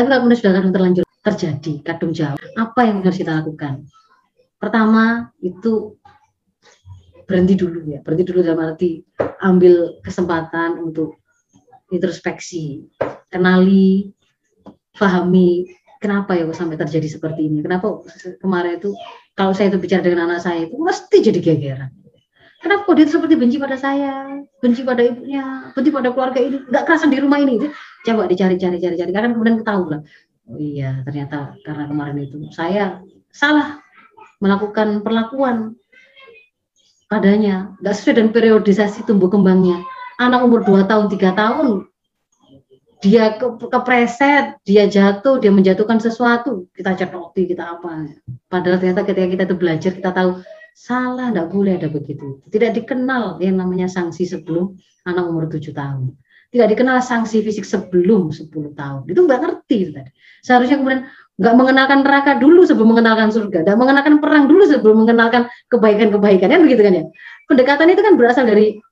Tapi kalau kemudian sudah kadung terlanjur terjadi, kadung jauh, apa yang harus kita lakukan? Pertama itu berhenti dulu ya, berhenti dulu dalam arti ambil kesempatan untuk introspeksi, kenali, pahami kenapa ya sampai terjadi seperti ini. Kenapa kemarin itu kalau saya itu bicara dengan anak saya itu mesti jadi gegeran. Kenapa kok dia seperti benci pada saya, benci pada ibunya, benci pada keluarga ini, nggak kerasan di rumah ini. Coba dicari-cari, cari-cari, karena kemudian ketahui lah. Oh iya, ternyata karena kemarin itu saya salah melakukan perlakuan padanya, nggak sesuai dengan periodisasi tumbuh kembangnya. Anak umur 2 tahun, tiga tahun, dia ke, kepreset, dia jatuh, dia menjatuhkan sesuatu, kita cetoti, kita apa. Padahal ternyata ketika kita itu belajar, kita tahu Salah, tidak boleh ada begitu. Tidak dikenal yang namanya sanksi sebelum anak umur 7 tahun. Tidak dikenal sanksi fisik sebelum 10 tahun. Itu nggak ngerti. Seharusnya kemudian nggak mengenalkan neraka dulu sebelum mengenalkan surga. Nggak mengenalkan perang dulu sebelum mengenalkan kebaikan-kebaikan. Kan begitu kan ya. Pendekatan itu kan berasal dari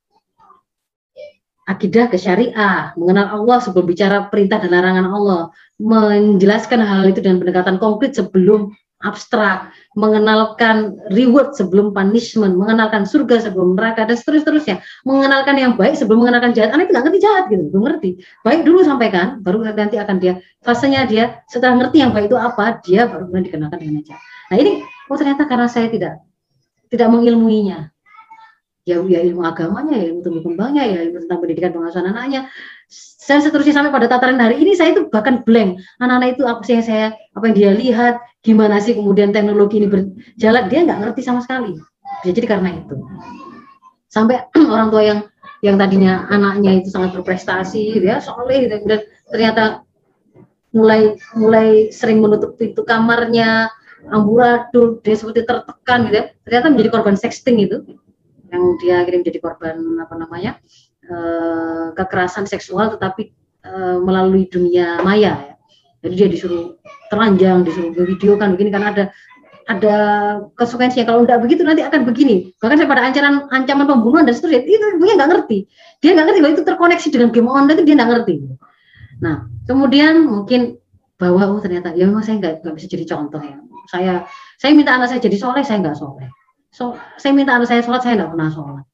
akidah ke syariah, mengenal Allah sebelum bicara perintah dan larangan Allah, menjelaskan hal itu dengan pendekatan konkret sebelum abstrak, mengenalkan reward sebelum punishment, mengenalkan surga sebelum neraka dan seterusnya, mengenalkan yang baik sebelum mengenalkan jahat. Anak itu nggak ngerti jahat gitu, belum ngerti. Baik dulu sampaikan, baru nanti akan dia fasenya dia setelah ngerti yang baik itu apa, dia baru kemudian dikenalkan dengan jahat. Nah ini, oh ternyata karena saya tidak tidak mengilmuinya, ya, ya ilmu agamanya, ya ilmu tumbuh kembangnya, ya ilmu tentang pendidikan pengasuhan anaknya, dan seterusnya sampai pada tataran hari ini saya itu bahkan blank. Anak-anak itu apa sih yang saya apa yang dia lihat gimana sih kemudian teknologi ini berjalan dia nggak ngerti sama sekali. Ya, jadi karena itu. Sampai orang tua yang yang tadinya anaknya itu sangat berprestasi dia soleh gitu, dan ternyata mulai mulai sering menutup pintu kamarnya amburadul dia seperti tertekan gitu ya. Ternyata menjadi korban sexting itu yang dia kirim jadi korban apa namanya Eh, kekerasan seksual tetapi uh, melalui dunia maya ya. Jadi dia disuruh telanjang, disuruh video kan begini kan ada ada konsekuensinya. Kalau tidak begitu nanti akan begini. Bahkan saya pada ancaman ancaman pembunuhan dan seterusnya itu dia nggak ngerti. Dia nggak ngerti bahwa itu terkoneksi dengan game online itu dia nggak ngerti. Nah kemudian mungkin bahwa oh ternyata ya memang saya nggak bisa jadi contoh ya. Saya saya minta anak saya jadi soleh saya nggak soleh. So saya minta anak saya sholat saya nggak pernah sholat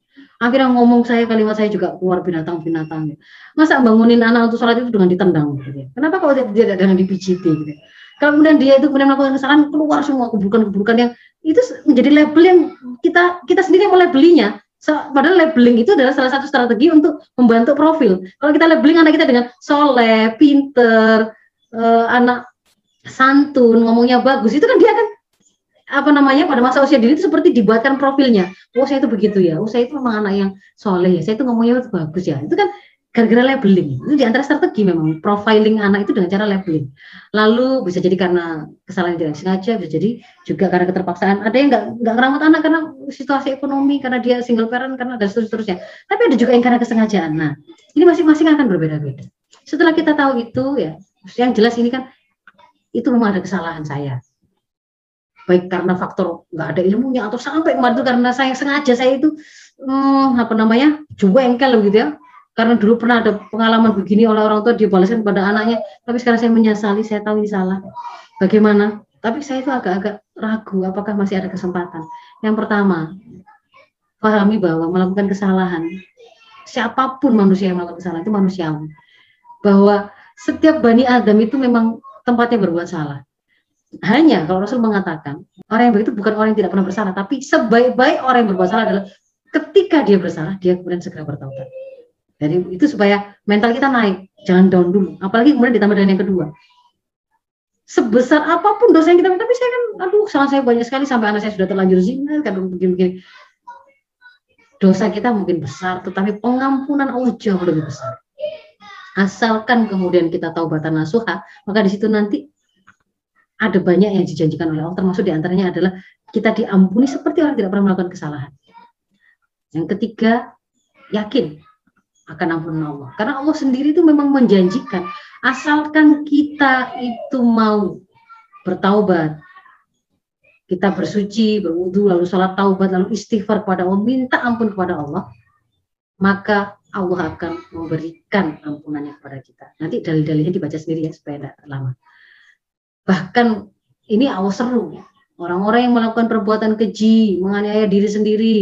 akhirnya ngomong saya kalimat saya juga keluar binatang-binatang masa bangunin anak untuk sholat itu dengan ditendang gitu ya. kenapa kalau tidak, tidak dengan dipijiti gitu ya? kalau kemudian dia itu kemudian melakukan kesalahan keluar semua keburukan-keburukan yang itu menjadi label yang kita kita sendiri yang labelinya so, padahal labeling itu adalah salah satu strategi untuk membantu profil kalau kita labeling anak kita dengan soleh pinter uh, anak santun ngomongnya bagus itu kan dia akan apa namanya pada masa usia dini itu seperti dibuatkan profilnya. Oh saya itu begitu ya. Oh saya itu memang anak yang soleh ya. Saya itu ngomongnya itu bagus ya. Itu kan gara-gara labeling. Itu di antara strategi memang profiling anak itu dengan cara labeling. Lalu bisa jadi karena kesalahan tidak sengaja, bisa jadi juga karena keterpaksaan. Ada yang nggak nggak anak karena situasi ekonomi, karena dia single parent, karena dan seterusnya. Tapi ada juga yang karena kesengajaan. Nah, ini masing-masing akan berbeda-beda. Setelah kita tahu itu ya, yang jelas ini kan itu memang ada kesalahan saya baik karena faktor nggak ada ilmunya atau sampai kemarin karena saya sengaja saya itu hmm, apa namanya engkel gitu ya. Karena dulu pernah ada pengalaman begini oleh orang tua dibalaskan kepada anaknya tapi sekarang saya menyesali saya tahu ini salah. Bagaimana? Tapi saya itu agak-agak ragu apakah masih ada kesempatan. Yang pertama pahami bahwa melakukan kesalahan siapa pun manusia yang melakukan kesalahan itu manusiawi. Bahwa setiap bani Adam itu memang tempatnya berbuat salah hanya kalau Rasul mengatakan orang yang begitu bukan orang yang tidak pernah bersalah, tapi sebaik-baik orang yang berbuat salah adalah ketika dia bersalah dia kemudian segera bertaubat. Jadi itu supaya mental kita naik, jangan down dulu. Apalagi kemudian ditambah dengan yang kedua. Sebesar apa pun dosa yang kita tapi saya kan, aduh, salah saya banyak sekali sampai anak saya sudah terlanjur zina, kan begini-begini. Dosa kita mungkin besar, tetapi pengampunan Allah jauh lebih besar. Asalkan kemudian kita tahu batan nasuha, maka di situ nanti ada banyak yang dijanjikan oleh Allah, termasuk di antaranya adalah kita diampuni seperti orang tidak pernah melakukan kesalahan. Yang ketiga, yakin akan ampunan Allah. Karena Allah sendiri itu memang menjanjikan, asalkan kita itu mau bertaubat, kita bersuci, berwudu, lalu sholat taubat, lalu istighfar kepada Allah, minta ampun kepada Allah, maka Allah akan memberikan ampunannya kepada kita. Nanti dalil-dalilnya dibaca sendiri ya supaya tidak lama. Bahkan ini Allah seru. Orang-orang yang melakukan perbuatan keji, menganiaya diri sendiri.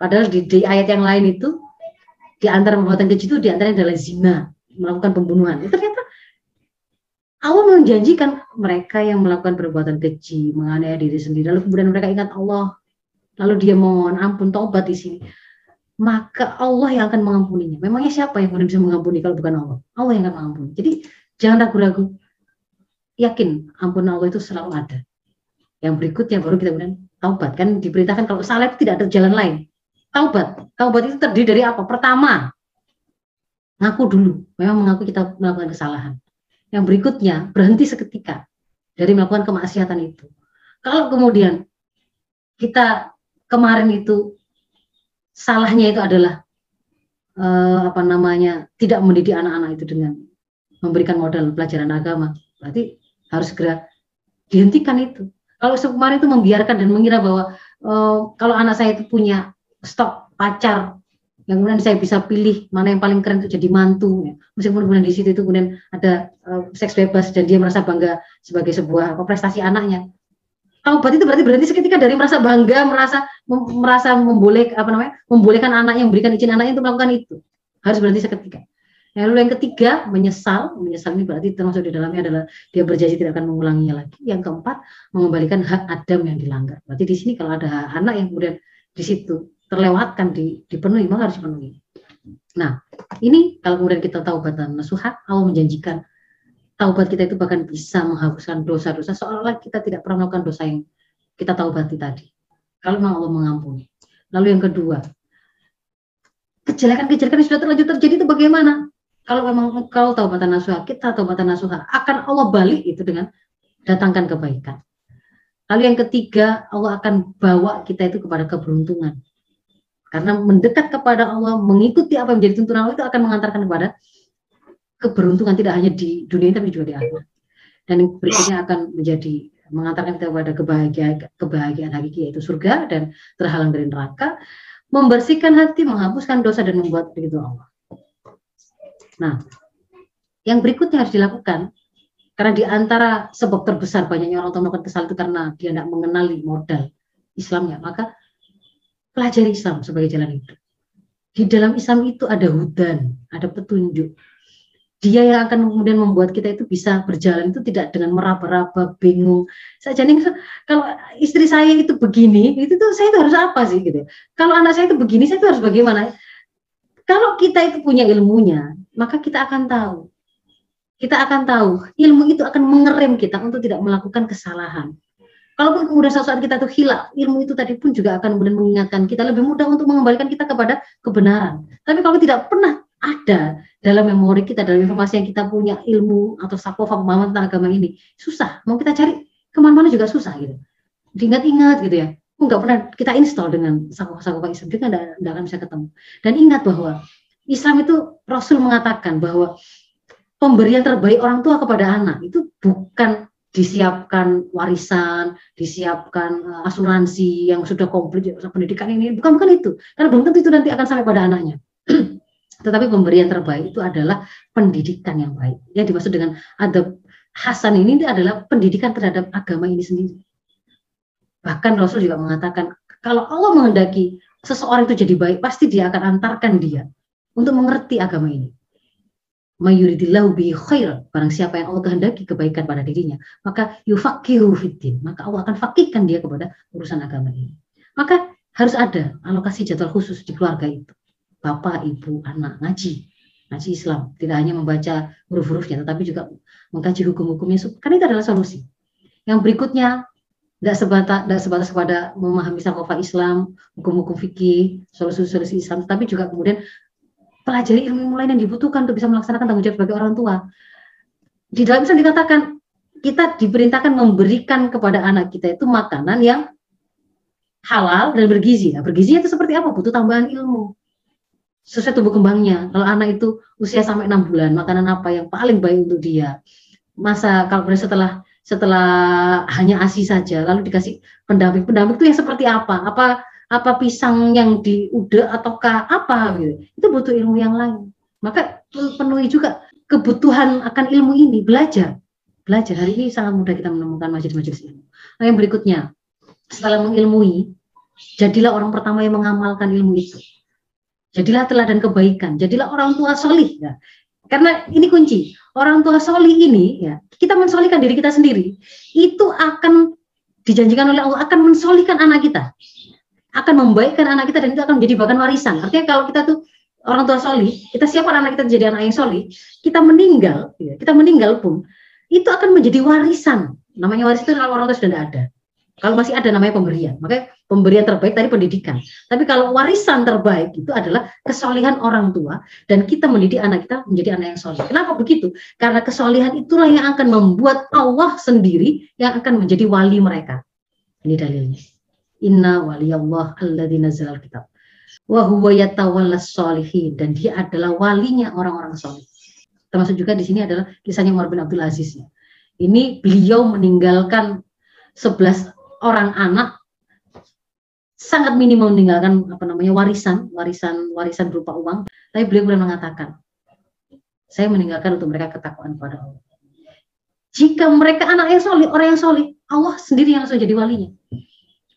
Padahal di, di ayat yang lain itu di antara perbuatan keji itu di antaranya adalah zina, melakukan pembunuhan. Itu ternyata Allah menjanjikan mereka yang melakukan perbuatan keji, menganiaya diri sendiri, lalu kemudian mereka ingat Allah, lalu dia mohon ampun, taubat di sini maka Allah yang akan mengampuninya. Memangnya siapa yang kemudian bisa mengampuni kalau bukan Allah? Allah yang akan mengampuni. Jadi jangan ragu-ragu. Yakin ampunan Allah itu selalu ada. Yang berikutnya baru kita kemudian taubat. Kan diberitakan kalau salah itu tidak ada jalan lain. Taubat. Taubat itu terdiri dari apa? Pertama, ngaku dulu. Memang mengaku kita melakukan kesalahan. Yang berikutnya, berhenti seketika dari melakukan kemaksiatan itu. Kalau kemudian kita kemarin itu salahnya itu adalah uh, apa namanya tidak mendidik anak-anak itu dengan memberikan modal pelajaran agama berarti harus segera dihentikan itu kalau kemarin itu membiarkan dan mengira bahwa uh, kalau anak saya itu punya stok pacar yang kemudian saya bisa pilih mana yang paling keren untuk jadi mantu ya. meskipun kemudian di situ itu kemudian ada uh, seks bebas dan dia merasa bangga sebagai sebuah prestasi anaknya taubat itu berarti berhenti seketika dari merasa bangga, merasa mem, merasa memboleh apa namanya, membolehkan anaknya memberikan izin anaknya untuk melakukan itu. Harus berhenti seketika. Lalu yang ketiga menyesal, menyesal ini berarti termasuk di dalamnya adalah dia berjanji tidak akan mengulanginya lagi. Yang keempat mengembalikan hak Adam yang dilanggar. Berarti di sini kalau ada anak yang kemudian di situ terlewatkan di, dipenuhi maka harus dipenuhi. Nah ini kalau kemudian kita tahu batan nasuhat Allah menjanjikan taubat kita itu bahkan bisa menghapuskan dosa-dosa seolah-olah kita tidak pernah melakukan dosa yang kita taubati tadi. Kalau memang Allah mengampuni. Lalu yang kedua, kejelekan-kejelekan yang sudah terlanjur terjadi itu bagaimana? Kalau memang kau taubatan nasuha, kita taubatan nasuha, akan Allah balik itu dengan datangkan kebaikan. Lalu yang ketiga, Allah akan bawa kita itu kepada keberuntungan. Karena mendekat kepada Allah, mengikuti apa yang menjadi tuntunan Allah itu akan mengantarkan kepada keberuntungan tidak hanya di dunia tapi juga di akhirat. Dan yang berikutnya akan menjadi mengantarkan kita kepada kebahagiaan kebahagiaan hakiki yaitu surga dan terhalang dari neraka, membersihkan hati, menghapuskan dosa dan membuat begitu Allah. Nah, yang berikutnya harus dilakukan karena di antara sebab terbesar banyaknya orang tua melakukan kesalahan itu karena dia tidak mengenali modal Islamnya, maka pelajari Islam sebagai jalan hidup. Di dalam Islam itu ada hudan, ada petunjuk, dia yang akan kemudian membuat kita itu bisa berjalan itu tidak dengan meraba-raba bingung. Saja nih kalau istri saya itu begini itu tuh saya itu harus apa sih gitu? Kalau anak saya itu begini saya itu harus bagaimana? Kalau kita itu punya ilmunya maka kita akan tahu kita akan tahu ilmu itu akan mengerem kita untuk tidak melakukan kesalahan Kalaupun kemudian suatu saat kita tuh hilang, ilmu itu tadi pun juga akan kemudian mengingatkan kita lebih mudah untuk mengembalikan kita kepada kebenaran. Tapi kalau tidak pernah ada dalam memori kita, dalam informasi yang kita punya ilmu atau sakofa pemahaman tentang agama ini, susah. Mau kita cari ke mana-mana juga susah gitu. Diingat-ingat gitu ya. Nggak pernah kita install dengan sakofa-sakofa Islam, kita nggak akan bisa ketemu. Dan ingat bahwa Islam itu Rasul mengatakan bahwa pemberian terbaik orang tua kepada anak itu bukan disiapkan warisan, disiapkan uh, asuransi yang sudah komplit pendidikan ini, bukan bukan itu. Karena belum tentu itu nanti akan sampai pada anaknya. Tetapi pemberian terbaik itu adalah pendidikan yang baik. Yang dimaksud dengan adab Hasan ini adalah pendidikan terhadap agama ini sendiri. Bahkan Rasul juga mengatakan, kalau Allah menghendaki seseorang itu jadi baik, pasti dia akan antarkan dia untuk mengerti agama ini. Mayuridillahu bi khair, barang siapa yang Allah kehendaki kebaikan pada dirinya, maka yufakihu fiddin, maka Allah akan fakihkan dia kepada urusan agama ini. Maka harus ada alokasi jadwal khusus di keluarga itu bapak, ibu, anak ngaji, ngaji Islam. Tidak hanya membaca huruf-hurufnya, tetapi juga mengkaji hukum-hukumnya. Karena itu adalah solusi. Yang berikutnya tidak sebatas tidak sebatas pada memahami sakofa Islam, hukum-hukum fikih, solusi-solusi Islam, tapi juga kemudian pelajari ilmu lain yang dibutuhkan untuk bisa melaksanakan tanggung jawab sebagai orang tua. Di dalam Islam dikatakan kita diperintahkan memberikan kepada anak kita itu makanan yang halal dan bergizi. Nah, bergizi itu seperti apa? Butuh tambahan ilmu sesuai tumbuh kembangnya. Kalau anak itu usia sampai enam bulan, makanan apa yang paling baik untuk dia? Masa kalau setelah setelah hanya ASI saja, lalu dikasih pendamping, pendamping itu yang seperti apa? Apa apa pisang yang di udah ataukah apa gitu. Itu butuh ilmu yang lain. Maka penuhi juga kebutuhan akan ilmu ini, belajar. Belajar. Hari ini sangat mudah kita menemukan majelis-majelis ilmu. Nah, yang berikutnya, setelah mengilmui, jadilah orang pertama yang mengamalkan ilmu itu. Jadilah teladan kebaikan, jadilah orang tua solih. Ya. Karena ini kunci, orang tua solih ini, ya kita mensolihkan diri kita sendiri, itu akan dijanjikan oleh Allah akan mensolihkan anak kita akan membaikkan anak kita dan itu akan menjadi bahkan warisan. Artinya kalau kita tuh orang tua soli, kita siapkan anak kita menjadi anak yang soli, kita meninggal, ya, kita meninggal pun itu akan menjadi warisan. Namanya warisan itu kalau orang tua sudah tidak ada. Kalau masih ada namanya pemberian. Makanya pemberian terbaik tadi pendidikan. Tapi kalau warisan terbaik itu adalah kesolehan orang tua dan kita mendidik anak kita menjadi anak yang soleh. Kenapa begitu? Karena kesolehan itulah yang akan membuat Allah sendiri yang akan menjadi wali mereka. Ini dalilnya. Inna waliyallah alladzi nazzalal kitab. Wa huwa yatawallas sholihin dan dia adalah walinya orang-orang soleh. Termasuk juga di sini adalah kisahnya Umar bin Abdul Aziz ya. Ini beliau meninggalkan 11 orang anak sangat minimum meninggalkan apa namanya warisan, warisan warisan berupa uang. Tapi beliau boleh mengatakan, saya meninggalkan untuk mereka ketakwaan pada Allah. Jika mereka anak yang solid, orang yang solid, Allah sendiri yang langsung jadi walinya.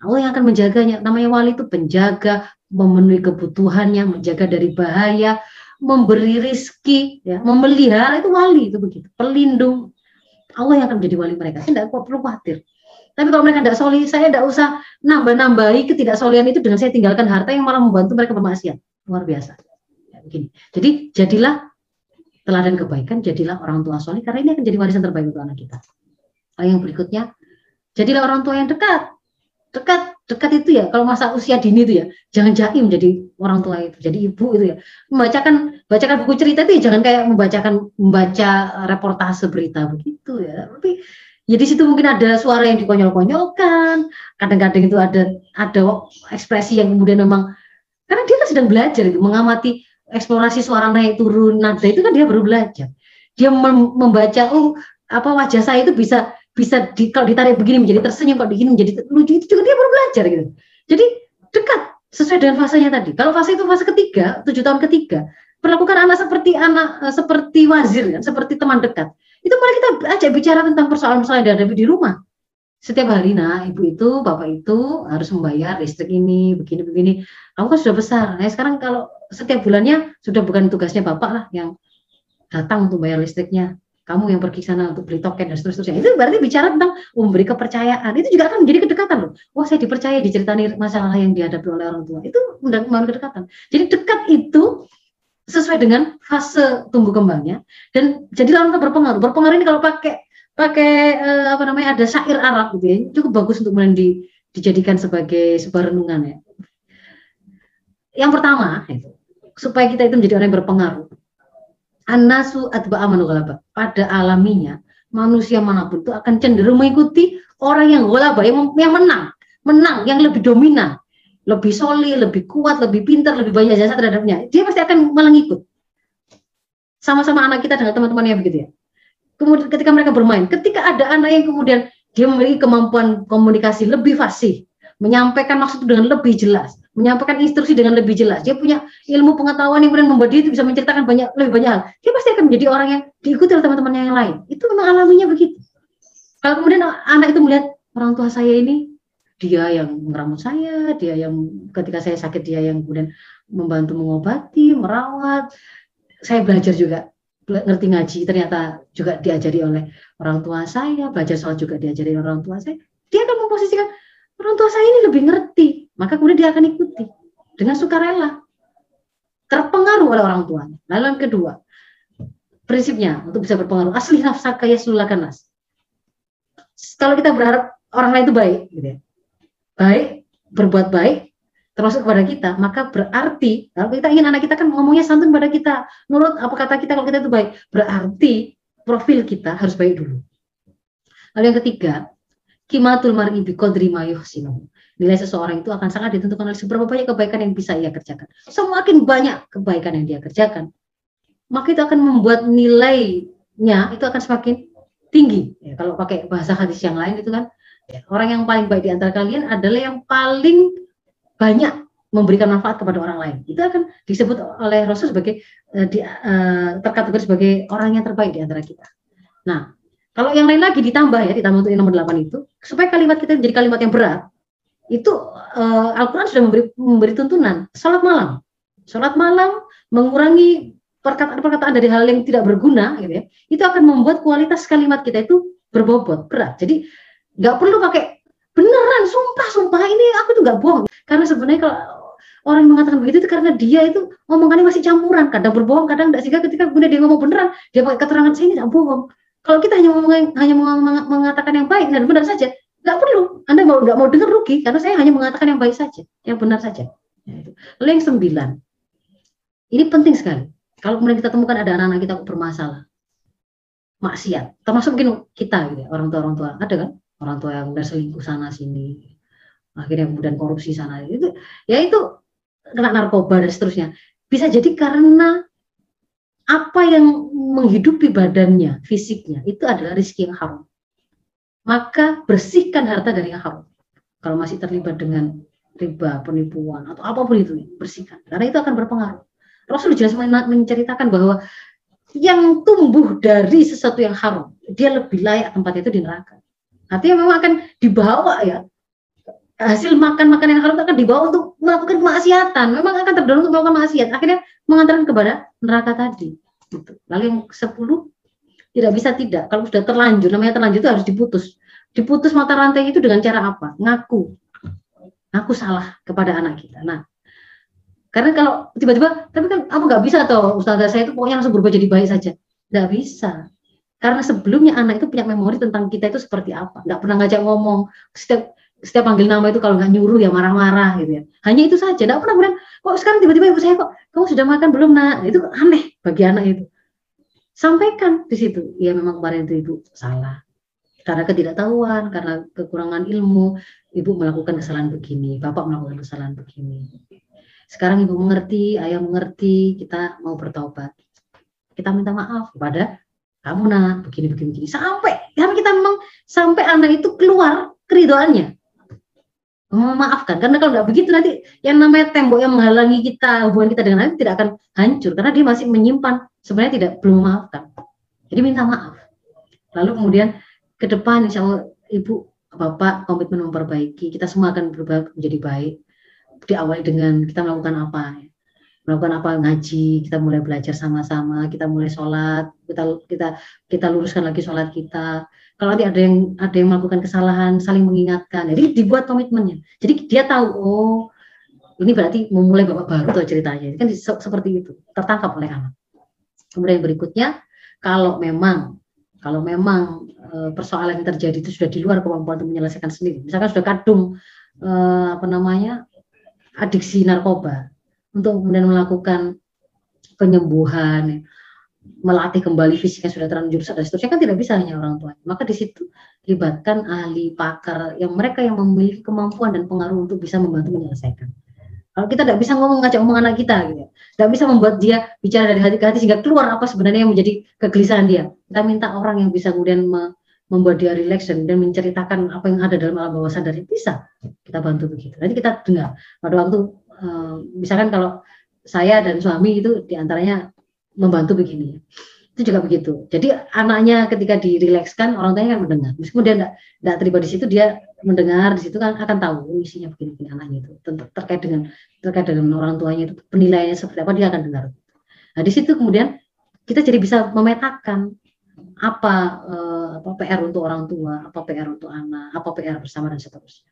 Allah yang akan menjaganya. Namanya wali itu penjaga, memenuhi kebutuhannya, menjaga dari bahaya, memberi rizki, ya, memelihara itu wali itu begitu, pelindung. Allah yang akan menjadi wali mereka. Saya tidak perlu khawatir. Tapi kalau mereka tidak soli, saya tidak usah nambah-nambahi ketidaksolian itu dengan saya tinggalkan harta yang malah membantu mereka bermaksiat. Luar biasa. Ya, begini. Jadi jadilah teladan kebaikan, jadilah orang tua soli, karena ini akan jadi warisan terbaik untuk anak kita. Yang berikutnya, jadilah orang tua yang dekat dekat dekat itu ya kalau masa usia dini itu ya jangan jaim jadi orang tua itu jadi ibu itu ya. Membacakan bacakan buku cerita itu ya jangan kayak membacakan membaca reportase berita begitu ya. Tapi ya situ mungkin ada suara yang dikonyol-konyolkan kadang-kadang itu ada ada ekspresi yang kemudian memang karena dia kan sedang belajar itu mengamati eksplorasi suara naik turun nada itu kan dia baru belajar. Dia mem membaca oh apa wajah saya itu bisa bisa di, kalau ditarik begini menjadi tersenyum, kalau begini menjadi lucu itu juga dia baru belajar gitu. Jadi dekat sesuai dengan fasenya tadi. Kalau fase itu fase ketiga, tujuh tahun ketiga, perlakukan anak seperti anak eh, seperti wazir kan, seperti teman dekat. Itu mulai kita ajak bicara tentang persoalan-persoalan yang dihadapi di rumah. Setiap hari, nah ibu itu, bapak itu harus membayar listrik ini, begini-begini. Kamu kan sudah besar. Nah sekarang kalau setiap bulannya sudah bukan tugasnya bapak lah yang datang untuk bayar listriknya kamu yang pergi sana untuk beli token dan seterusnya. Itu berarti bicara tentang memberi kepercayaan. Itu juga akan menjadi kedekatan loh. Wah saya dipercaya diceritani masalah yang dihadapi oleh orang tua. Itu membangun kedekatan. Jadi dekat itu sesuai dengan fase tumbuh kembangnya dan jadi langsung berpengaruh. Berpengaruh ini kalau pakai pakai eh, apa namanya ada syair Arab gitu ya, cukup bagus untuk kemudian di, dijadikan sebagai sebuah renungan ya. Yang pertama itu supaya kita itu menjadi orang yang berpengaruh Anasu atba amanu Pada alaminya manusia mana pun itu akan cenderung mengikuti orang yang golaba yang, yang menang, menang, yang lebih dominan, lebih soli, lebih kuat, lebih pintar, lebih banyak jasa terhadapnya. Dia pasti akan malah ngikut. Sama-sama anak kita dengan teman-temannya begitu ya. Kemudian ketika mereka bermain, ketika ada anak yang kemudian dia memiliki kemampuan komunikasi lebih fasih, menyampaikan maksud dengan lebih jelas, menyampaikan instruksi dengan lebih jelas. Dia punya ilmu pengetahuan yang kemudian membuat dia itu bisa menceritakan banyak lebih banyak hal. Dia pasti akan menjadi orang yang diikuti oleh teman-temannya yang lain. Itu memang alaminya begitu. Kalau kemudian anak itu melihat orang tua saya ini dia yang merawat saya, dia yang ketika saya sakit dia yang kemudian membantu mengobati, merawat. Saya belajar juga ngerti ngaji ternyata juga diajari oleh orang tua saya, belajar soal juga diajari oleh orang tua saya. Dia akan memposisikan orang tua saya ini lebih ngerti, maka kemudian dia akan ikuti dengan sukarela, terpengaruh oleh orang tuanya. Lalu yang kedua, prinsipnya untuk bisa berpengaruh asli nafsa kaya sululakan nas. Kalau kita berharap orang lain itu baik, gitu ya. baik, berbuat baik, termasuk kepada kita, maka berarti kalau kita ingin anak kita kan ngomongnya santun pada kita, menurut apa kata kita kalau kita itu baik, berarti profil kita harus baik dulu. Lalu yang ketiga, Kimatul mar'i biqadri ma. Nilai seseorang itu akan sangat ditentukan oleh seberapa banyak kebaikan yang bisa ia kerjakan. Semakin banyak kebaikan yang dia kerjakan, maka itu akan membuat nilainya itu akan semakin tinggi. Ya, kalau pakai bahasa hadis yang lain itu kan, ya, orang yang paling baik di antara kalian adalah yang paling banyak memberikan manfaat kepada orang lain. Itu akan disebut oleh Rasul sebagai uh, di, uh, terkategori sebagai orang yang terbaik di antara kita. Nah, kalau yang lain lagi ditambah ya, ditambah untuk yang nomor 8 itu, supaya kalimat kita menjadi kalimat yang berat, itu uh, Al-Quran sudah memberi, memberi tuntunan. Sholat malam. Sholat malam mengurangi perkataan-perkataan dari hal yang tidak berguna, gitu ya, itu akan membuat kualitas kalimat kita itu berbobot, berat. Jadi nggak perlu pakai beneran, sumpah, sumpah ini aku tuh nggak bohong. Karena sebenarnya kalau orang yang mengatakan begitu itu karena dia itu omongannya masih campuran, kadang berbohong, kadang tidak. Sehingga ketika kemudian dia ngomong beneran, dia pakai keterangan saya ini tidak bohong. Kalau kita hanya ngomong, hanya mengatakan yang baik dan benar saja, nggak perlu. Anda mau nggak mau dengar rugi karena saya hanya mengatakan yang baik saja, yang benar saja. Ya, Lalu yang sembilan, ini penting sekali. Kalau kemudian kita temukan ada anak-anak kita bermasalah, maksiat, termasuk mungkin kita, gitu, ya, orang tua orang tua, ada kan? Orang tua yang udah selingkuh sana sini, akhirnya kemudian korupsi sana itu, ya itu kena narkoba dan seterusnya. Bisa jadi karena apa yang menghidupi badannya, fisiknya, itu adalah rezeki yang haram. Maka bersihkan harta dari yang haram. Kalau masih terlibat dengan riba, penipuan, atau apa pun itu, bersihkan. Karena itu akan berpengaruh. Rasul jelas menceritakan bahwa yang tumbuh dari sesuatu yang haram, dia lebih layak tempatnya itu di neraka. Artinya memang akan dibawa ya hasil makan-makan yang haram akan dibawa untuk melakukan kemaksiatan. Memang akan terdorong untuk melakukan maksiat. Akhirnya mengantarkan kepada neraka tadi. Gitu. Lalu yang sepuluh tidak bisa tidak. Kalau sudah terlanjur, namanya terlanjur itu harus diputus. Diputus mata rantai itu dengan cara apa? Ngaku. Ngaku salah kepada anak kita. Nah, karena kalau tiba-tiba, tapi kan apa nggak bisa atau Ustazah saya itu pokoknya langsung berubah jadi baik saja. Nggak bisa. Karena sebelumnya anak itu punya memori tentang kita itu seperti apa. Nggak pernah ngajak ngomong. Setiap setiap panggil nama itu kalau nggak nyuruh ya marah-marah gitu ya. Hanya itu saja. Tidak pernah kemudian kok sekarang tiba-tiba ibu saya kok kamu sudah makan belum nak? Itu aneh bagi anak itu. Sampaikan di situ. Ya memang kemarin itu ibu salah. Karena ketidaktahuan, karena kekurangan ilmu, ibu melakukan kesalahan begini, bapak melakukan kesalahan begini. Sekarang ibu mengerti, ayah mengerti, kita mau bertobat. Kita minta maaf kepada kamu nak, begini begini. Sampai karena kita memang sampai anak itu keluar keridoannya memaafkan. Karena kalau nggak begitu nanti yang namanya tembok yang menghalangi kita hubungan kita dengan anak tidak akan hancur. Karena dia masih menyimpan. Sebenarnya tidak belum memaafkan. Jadi minta maaf. Lalu kemudian ke depan insya Allah ibu bapak komitmen memperbaiki. Kita semua akan berubah menjadi baik. Diawali dengan kita melakukan apa? Melakukan apa? Ngaji kita mulai belajar sama-sama kita mulai sholat kita kita kita luruskan lagi sholat kita kalau nanti ada yang ada yang melakukan kesalahan saling mengingatkan. Jadi dibuat komitmennya. Jadi dia tahu oh ini berarti memulai babak baru tuh ceritanya. Kan seperti itu. Tertangkap oleh anak. Kemudian berikutnya kalau memang kalau memang e, persoalan yang terjadi itu sudah di luar kemampuan untuk menyelesaikan sendiri. Misalkan sudah kadung e, apa namanya adiksi narkoba. Untuk kemudian melakukan penyembuhan melatih kembali fisiknya sudah terlanjur rusak dan seterusnya kan tidak bisa hanya orang tua. Maka di situ libatkan ahli pakar yang mereka yang memiliki kemampuan dan pengaruh untuk bisa membantu menyelesaikan. Kalau kita tidak bisa ngomong ngajak ngomong anak kita gitu, tidak bisa membuat dia bicara dari hati ke hati sehingga keluar apa sebenarnya yang menjadi kegelisahan dia. Kita minta orang yang bisa kemudian me membuat dia relax dan, menceritakan apa yang ada dalam alam bawah sadar bisa kita bantu begitu. Nanti kita dengar pada waktu uh, misalkan kalau saya dan suami itu di antaranya membantu begini. Itu juga begitu. Jadi anaknya ketika dirilekskan, orang tuanya kan mendengar. Meskipun dia tidak terlibat di situ, dia mendengar di situ kan akan tahu isinya begini-begini anaknya itu terkait dengan terkait dengan orang tuanya itu penilaiannya seperti apa dia akan dengar. Nah di situ kemudian kita jadi bisa memetakan apa, eh, apa PR untuk orang tua, apa PR untuk anak, apa PR bersama dan seterusnya.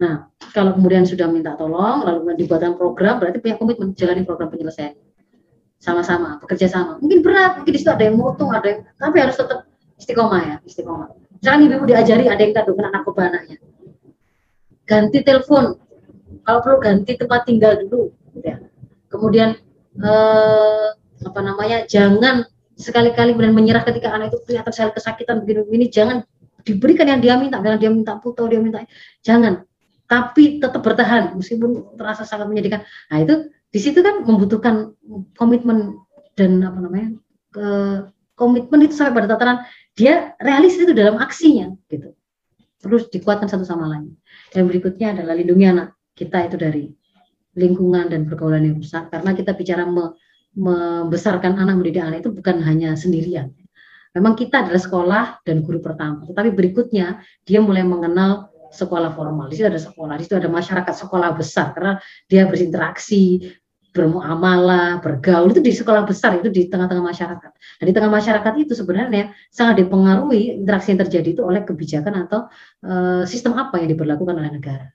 Nah, kalau kemudian sudah minta tolong, lalu dibuatkan program, berarti punya komitmen menjalani program penyelesaian sama-sama bekerja sama. Mungkin berat mungkin di situ ada yang mutung ada yang tapi harus tetap istiqomah ya istiqomah. Misalkan ibu diajari ada yang kandungan anak anaknya ganti telepon. Kalau perlu ganti tempat tinggal dulu gitu ya. Kemudian eh, apa namanya jangan sekali-kali kemudian menyerah ketika anak itu kelihatan saya kesakitan begini-begini jangan. Diberikan yang dia minta karena dia minta puto dia minta jangan. Tapi tetap bertahan meskipun terasa sangat menyedihkan. Nah itu di situ kan membutuhkan komitmen dan apa namanya ke komitmen itu sampai pada tataran dia realistis itu dalam aksinya gitu. Terus dikuatkan satu sama lain. Dan berikutnya adalah lindungi anak kita itu dari lingkungan dan pergaulan yang rusak. Karena kita bicara me, membesarkan anak mendidik anak itu bukan hanya sendirian. Memang kita adalah sekolah dan guru pertama, tetapi berikutnya dia mulai mengenal sekolah formal. Di situ ada sekolah, di situ ada masyarakat sekolah besar. Karena dia berinteraksi, bermuamalah, bergaul itu di sekolah besar itu di tengah-tengah masyarakat. Dan di tengah masyarakat itu sebenarnya sangat dipengaruhi interaksi yang terjadi itu oleh kebijakan atau uh, sistem apa yang diberlakukan oleh negara.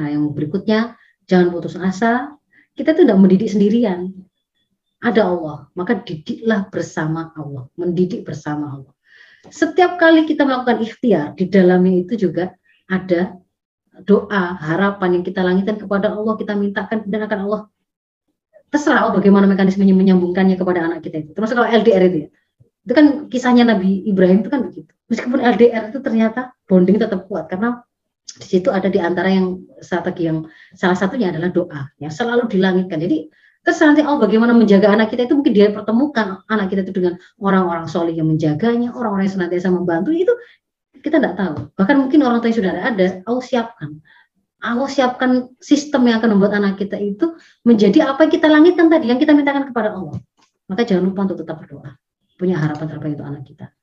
Nah, yang berikutnya jangan putus asa. Kita itu tidak mendidik sendirian. Ada Allah, maka didiklah bersama Allah, mendidik bersama Allah. Setiap kali kita melakukan ikhtiar, di dalamnya itu juga ada doa, harapan yang kita langitkan kepada Allah, kita mintakan dan akan Allah terserah oh, bagaimana mekanisme menyambungkannya kepada anak kita itu. Termasuk kalau LDR itu ya. Itu kan kisahnya Nabi Ibrahim itu kan begitu. Meskipun LDR itu ternyata bonding tetap kuat karena di situ ada di antara yang strategi yang salah satunya adalah doa yang selalu dilangitkan. Jadi terus nanti oh bagaimana menjaga anak kita itu mungkin dia pertemukan anak kita itu dengan orang-orang soleh yang menjaganya, orang-orang yang senantiasa membantu itu kita tidak tahu. Bahkan mungkin orang tua yang sudah ada, Allah siapkan. Allah siapkan sistem yang akan membuat anak kita itu menjadi apa yang kita langitkan tadi, yang kita mintakan kepada Allah. Maka jangan lupa untuk tetap berdoa. Punya harapan terbaik untuk anak kita.